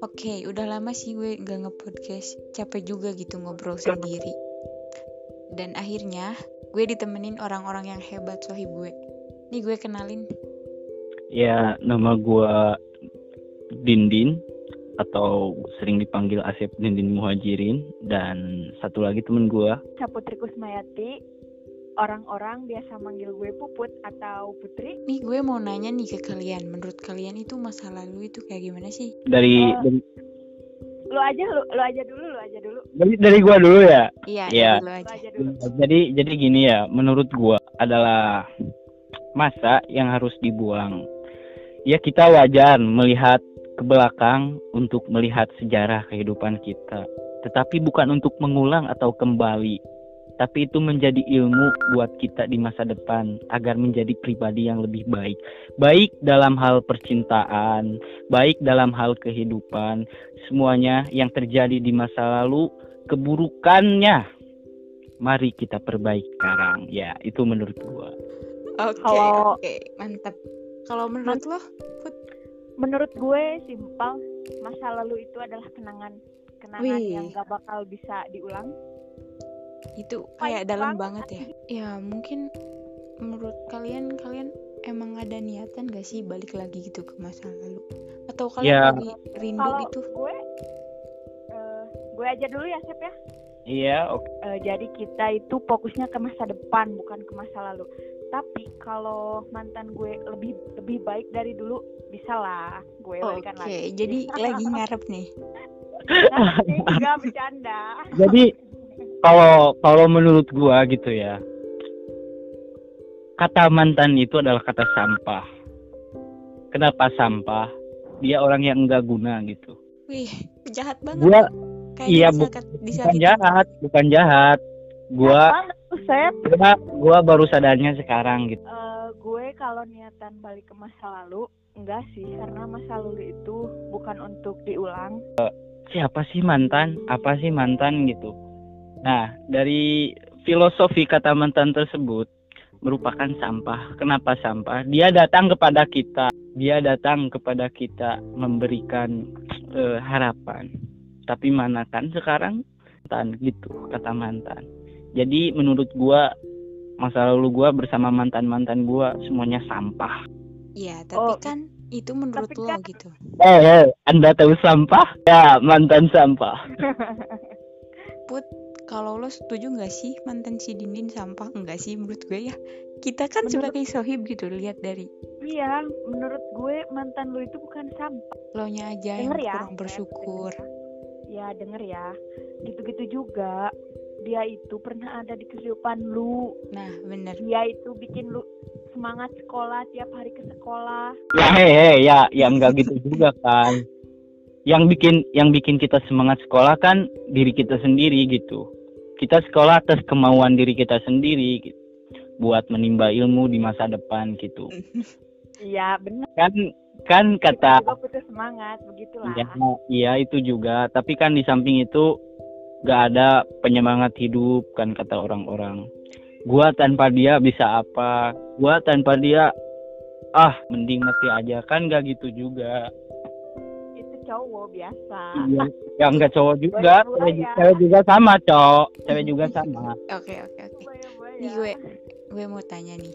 Oke, udah lama sih gue gak nge-podcast. Capek juga gitu ngobrol sendiri. Dan akhirnya gue ditemenin orang-orang yang hebat sohib gue. Nih gue kenalin. Ya, nama gua Dindin atau sering dipanggil Asep Dindin Muhajirin dan satu lagi temen gua Saputri Kusmayati. Orang-orang biasa manggil gue Puput atau Putri. Nih gue mau nanya nih ke kalian. Menurut kalian itu masa lalu itu kayak gimana sih? dari Oh. dari, Lu aja, lu, lu aja dulu, lu aja dulu, dari, dari gua dulu ya. Iya, Iya. dulu lu aja. aja dulu. Jadi jadi gini ya, menurut gua adalah masa yang harus dibuang. Ya kita wajar melihat ke belakang untuk melihat sejarah kehidupan kita. Tetapi bukan untuk mengulang atau kembali. Tapi itu menjadi ilmu buat kita di masa depan agar menjadi pribadi yang lebih baik. Baik dalam hal percintaan, baik dalam hal kehidupan, semuanya yang terjadi di masa lalu keburukannya mari kita perbaiki sekarang ya itu menurut gua Oke, Kalau- oke, mantap. Kalau menurut lo, Menurut gue simpel, masa lalu itu adalah kenangan kenangan Wih. yang gak bakal bisa diulang. Itu kayak dalam banget banget ya. Ya mungkin menurut kalian kalian emang ada niatan gak sih balik lagi gitu ke masa lalu? Atau kalian Ya. lagi rindu Kalau gitu? gue, eh, gue aja dulu ya Sep ya. iya oke Eh, jadi kita itu fokusnya ke masa depan bukan ke masa lalu. Tapi kalau mantan gue lebih lebih baik dari dulu, bisa lah gue Oke, balikan lagi. jadi lagi ngarep nih. Nah, enggak bercanda. jadi kalau kalau menurut gua gitu ya kata mantan itu adalah kata sampah. Kenapa sampah? Dia orang yang enggak guna gitu. Wih, jahat banget. gua Kayak iya, disakat- bukan jahat bukan jahat. Gua gua, gua baru sadarnya sekarang gitu. Eh, gue kalau niatan balik ke masa lalu enggak sih karena masa lalu itu bukan untuk diulang. Siapa sih mantan? Apa sih mantan gitu? Nah, dari filosofi kata mantan tersebut merupakan sampah. Kenapa sampah? Dia datang kepada kita, dia datang kepada kita memberikan eh, harapan. Tapi mana kan sekarang mantan gitu kata mantan. Jadi menurut gua masa lalu gua bersama mantan-mantan gua semuanya sampah. Iya, tapi Oh, kan itu menurut tapi lo kan- gitu. Eh, eh, Anda tahu sampah? Ya, mantan sampah. Put, kalau lo setuju nggak sih mantan si Dindin sampah? Enggak sih menurut gue ya. Kita kan Menurut- sebagai sohib gitu lihat dari iya menurut gue mantan lu itu bukan sampah lo nya aja yang denger ya kurang bersyukur. denger ya. ya denger ya gitu-gitu juga dia itu pernah ada di kehidupan lu Nah, bener. dia itu bikin lu semangat sekolah tiap hari ke sekolah Ya hei, ya yang enggak gitu juga kan. Yang bikin yang bikin kita semangat sekolah kan diri kita sendiri gitu. Kita sekolah atas kemauan diri kita sendiri gitu. Buat menimba ilmu di masa depan gitu. iya benar Kan kan kata putus semangat begitulah ya, iya itu juga, tapi kan di samping itu gak ada penyemangat hidup kan kata orang-orang. Gua tanpa dia bisa apa? Gua tanpa dia ah mending mati aja kan gak gitu juga. Cowok biasa Iya, ya enggak cowok juga, cewek, cewek juga sama, cowok. Cewek juga sama. Oke, oke, oke. Nih gue gue mau tanya nih.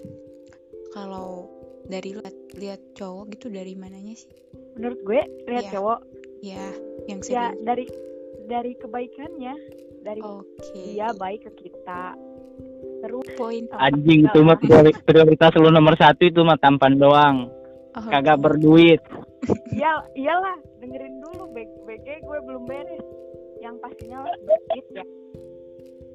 Kalau dari lihat, lihat cowok gitu dari mananya sih? menurut gue lihat Iya. cowok Ya, yang ya serius. dari dari kebaikannya dari Oke. dia baik ke kita terus Poin. Anjing itu mah priori- prioritas lu nomor satu itu mah tampan doang. Oh, Kagak berduit. Iya iyalah dengerin dulu baik baiknya gue belum beres yang pastinya duit ya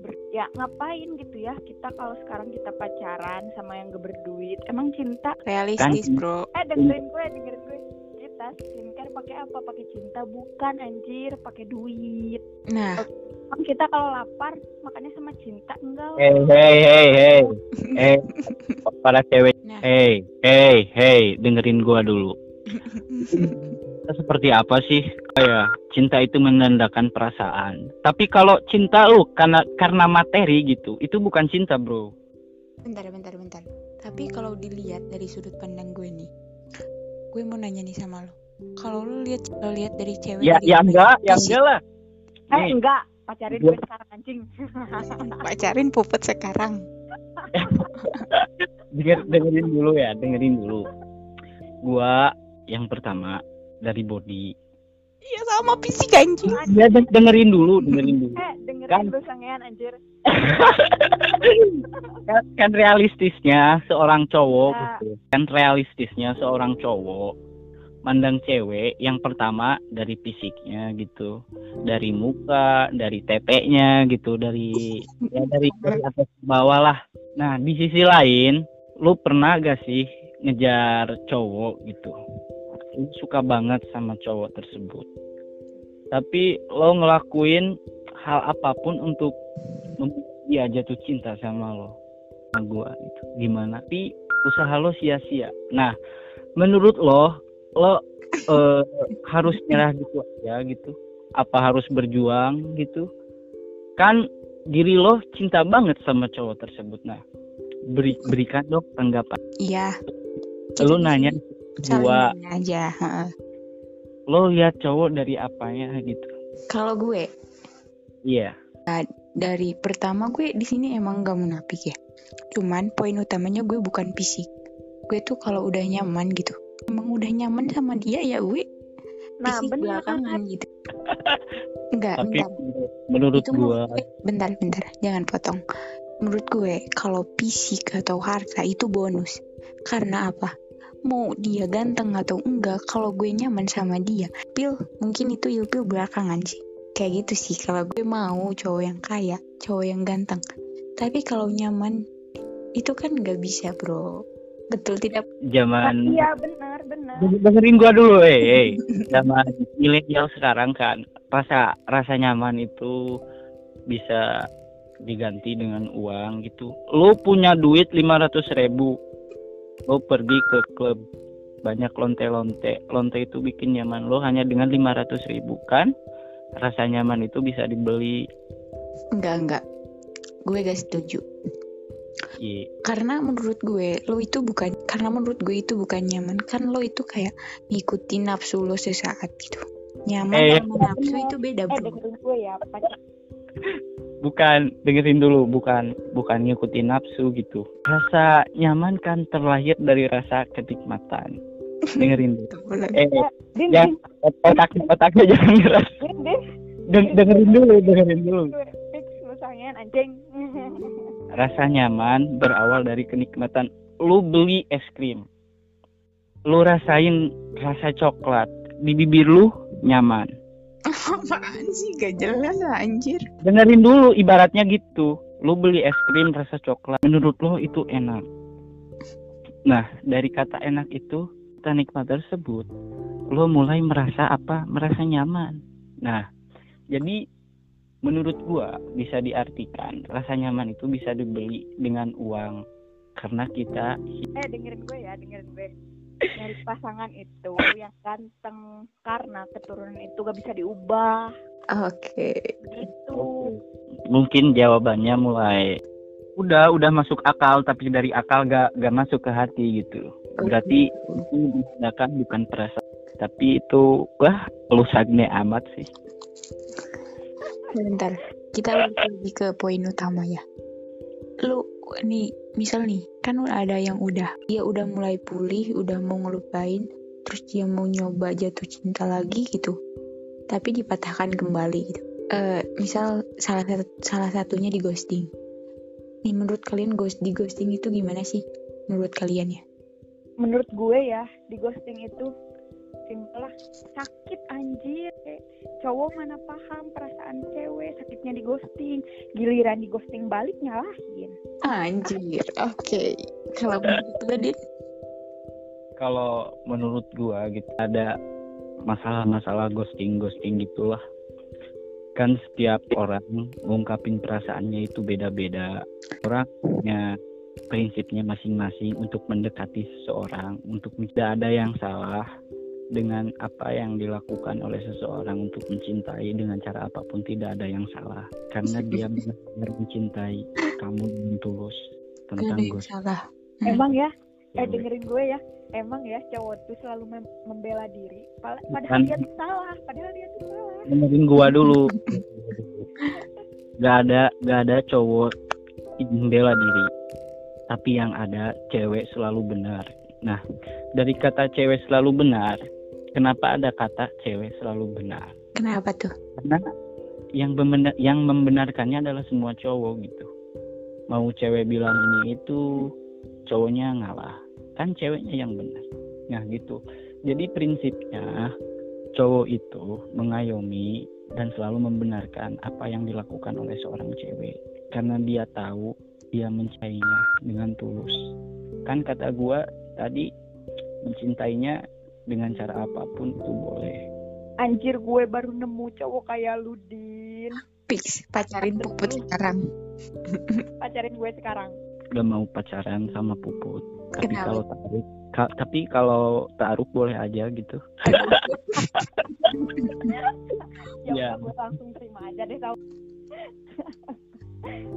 Ber- ya ngapain gitu ya kita kalau sekarang kita pacaran sama yang gak berduit emang cinta Realistis, Kan- bro. eh dengerin gue dengerin gue kita skincare pakai apa pakai cinta bukan anjir pakai duit Nah, Emang kita kalau lapar makannya sama cinta enggak lah. Hei, hei, hei, hei. Eh, para cewek. nah. Hei, hei, hei, dengerin gua dulu. Seperti apa sih? Kayak cinta itu menandakan perasaan. Tapi kalau cinta lu karena karena materi gitu, itu bukan cinta, Bro. Bentar, bentar, bentar. Tapi kalau dilihat dari sudut pandang gue nih, gue mau nanya nih sama lo. kalau lu lihat lu lihat dari cewek Ya dari ya enggak, ya enggak lah. eh Nih. enggak pacarin gue sekarang anjing pacarin puput sekarang Denger- dengerin dulu ya, dengerin dulu. Gua yang pertama dari body. iya sama fisik anjing Ya de- dengerin dulu, dengerin dulu. eh dengerin Kan. lu sangean anjir kan, kan realistisnya seorang cowok Ya. gitu. kan realistisnya seorang cowok mandang cewek yang pertama dari fisiknya gitu dari muka dari teteknya gitu dari ya dari dari atas ke bawah lah nah di sisi lain lu pernah gak sih ngejar cowok gitu suka banget sama cowok tersebut. Tapi lo ngelakuin hal apa pun untuk dia jatuh cinta sama lo sama gua gitu. Gimana? Tapi usaha lo sia-sia. Nah menurut lo lo eh, harus nyerah gitu aja gitu. Apa harus berjuang gitu? Kan diri lo cinta banget sama cowok tersebut. Nah beri berikan dong tanggapan. Iya. Lo Kita saling nanya aja heeh. lo lihat cowok dari apanya gitu? Kalau gue? Iya. Dari pertama gue di sini emang gak munafik ya. Cuman poin utamanya gue bukan fisik. Gue tuh kalau udah nyaman gitu. Emang udah nyaman sama dia ya gue nah fisik bener belakangan gitu. Enggak tapi bentar menurut itu gue bentar bentar. Jangan potong. Menurut gue kalau fisik atau harta itu bonus. Karena apa mau dia ganteng atau enggak kalau gue nyaman sama dia pil mungkin itu ilpil belakangan sih. Kayak gitu sih kalau gue mau cowok yang kaya cowok yang ganteng. Tapi kalau nyaman itu kan nggak bisa bro. Betul tidak? Zaman iya benar benar. Deng- dengerin gua dulu eh eh. Zaman milenial sekarang kan rasa rasa nyaman itu bisa diganti dengan uang gitu. Lo punya duit 500 ribu lo pergi ke klub banyak lonte-lonte. Lonte itu bikin nyaman lo hanya dengan 500 ribu kan? Rasa nyaman itu bisa dibeli. Enggak enggak. Gue gak setuju. Iya. karena menurut gue lo itu bukan karena menurut gue itu bukan nyaman. Kan lo itu kayak ngikutin nafsu lo sesaat gitu. Nyaman Eh, sama nafsu itu beda eh bro. gue ya pacar bukan dengerin dulu bukan bukan ngikutin nafsu gitu. Rasa nyaman kan terlahir dari rasa kenikmatan. Dengerin dulu. Eh din yang otak otaknya jangan Den- dengerin dulu dengerin dulu. Anjing. Rasa nyaman berawal dari kenikmatan. Lu beli es krim. Lu rasain rasa coklat. Di bibir lu nyaman apaan sih? Gak jelas anjir. Dengerin dulu ibaratnya gitu. Lu beli es krim rasa coklat menurut lo itu enak. Nah dari kata enak itu kata nikmat tersebut lo mulai merasa apa? Merasa nyaman. Nah jadi menurut gua bisa diartikan rasa nyaman itu bisa dibeli dengan uang. Karena kita eh dengerin gue ya dengerin gue nyari pasangan itu yang ganteng karena keturunan itu gak bisa diubah. Oke. Gitu. Mungkin jawabannya mulai udah udah masuk akal tapi dari akal gak gak masuk ke hati gitu. Berarti itu digunakan bukan perasaan tapi itu wah lu sagne amat sih. Bentar kita balik lagi ke poin utama ya nih misal nih kan ada yang udah dia udah mulai pulih udah mau ngelupain terus dia mau nyoba jatuh cinta lagi gitu tapi dipatahkan kembali gitu. Eh misal salah satu salah satunya di ghosting. Nih menurut kalian ghost di ghosting itu gimana sih? Menurut kalian ya? Menurut gue ya di ghosting itu simpel lah sakit anjir. Kayak cowok mana paham perasaan cewek sakitnya di ghosting giliran di ghosting balik nyalahin. Anjir oke. Kalau menurut gue Dit? kalau menurut gua gitu ada masalah-masalah ghosting ghosting gitulah. Kan setiap orang ngungkapin perasaannya itu beda-beda. Orang punya prinsipnya masing-masing untuk mendekati seseorang untuk tidak ada yang salah dengan apa yang dilakukan oleh seseorang untuk mencintai dengan cara apa pun tidak ada yang salah. Karena dia benar-benar mencintai kamu dengan tulus tentang yang ghosting salah. Emang ya? Eh cewek. dengerin gue ya. Emang ya cowok tuh selalu mem- membela diri. Padahal Bukan. dia tuh salah. Padahal dia tuh salah. Dengerin gua dulu. Gak ada gak ada cowok membela diri. Tapi yang ada cewek selalu benar. Nah dari kata cewek selalu benar kenapa ada kata cewek selalu benar? Kenapa tuh? karena yang membenar yang membenarkannya adalah semua cowok gitu. Mau cewek bilang ini itu cowoknya ngalah. Kan ceweknya yang benar. Nah gitu. Jadi prinsipnya cowok itu mengayomi dan selalu membenarkan apa yang dilakukan oleh seorang cewek. Karena dia tahu dia mencintainya dengan tulus. Kan kata gua tadi mencintainya dengan cara apa pun itu boleh. Anjir gue baru nemu cowok kayak lu din. Fix pacarin puput sekarang. pacarin gue sekarang. Gak mau pacaran sama puput. Tapi Kenapa? kalau taruh ka- tapi kalau taruh boleh aja gitu. Ya Ya. gue langsung terima aja deh tau.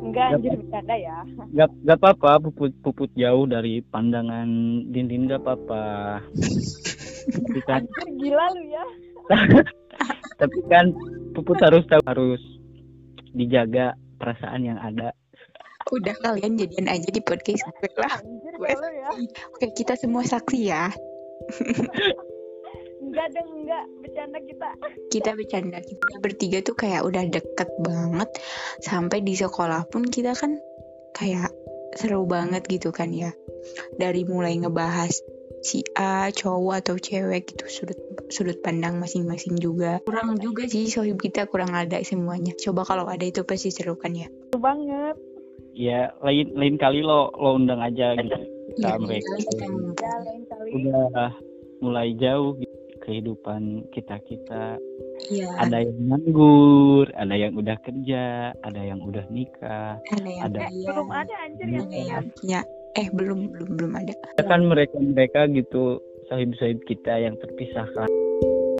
Enggak Gak anjir bercanda ya. Gak gak apa-apa puput puput jauh dari pandangan dindin gak apa-apa tapi kan anjir gila lu ya. Tapi kan puput harus tahu harus dijaga perasaan yang ada. Udah kalian jadian aja di podcast gue lah. ya. Oke kita semua saksi ya. enggak dong enggak. Bercanda kita. Kita bercanda. Kita bertiga tuh kayak udah deket banget. Sampai di sekolah pun kita kan kayak seru banget gitu kan ya. Dari mulai ngebahas si A cowok atau cewek gitu sudut sudut pandang masing-masing juga. Kurang juga sih. sohib kita kurang ada semuanya. Coba kalau ada itu pasti seru kan ya? Seru banget. Ya lain lain kali lo lo undang aja gitu. Ya, Sampai kita ngumpul. ya lain kali. Udah mulai jauh gitu, kehidupan kita kita. Iya, ada yang nganggur ada yang udah kerja ada yang udah nikah ada yang ada. eh, kaya, belum ada anjir yang yang punya eh belum belum belum ada. Kan mereka mereka gitu sahib sahib kita yang terpisahkan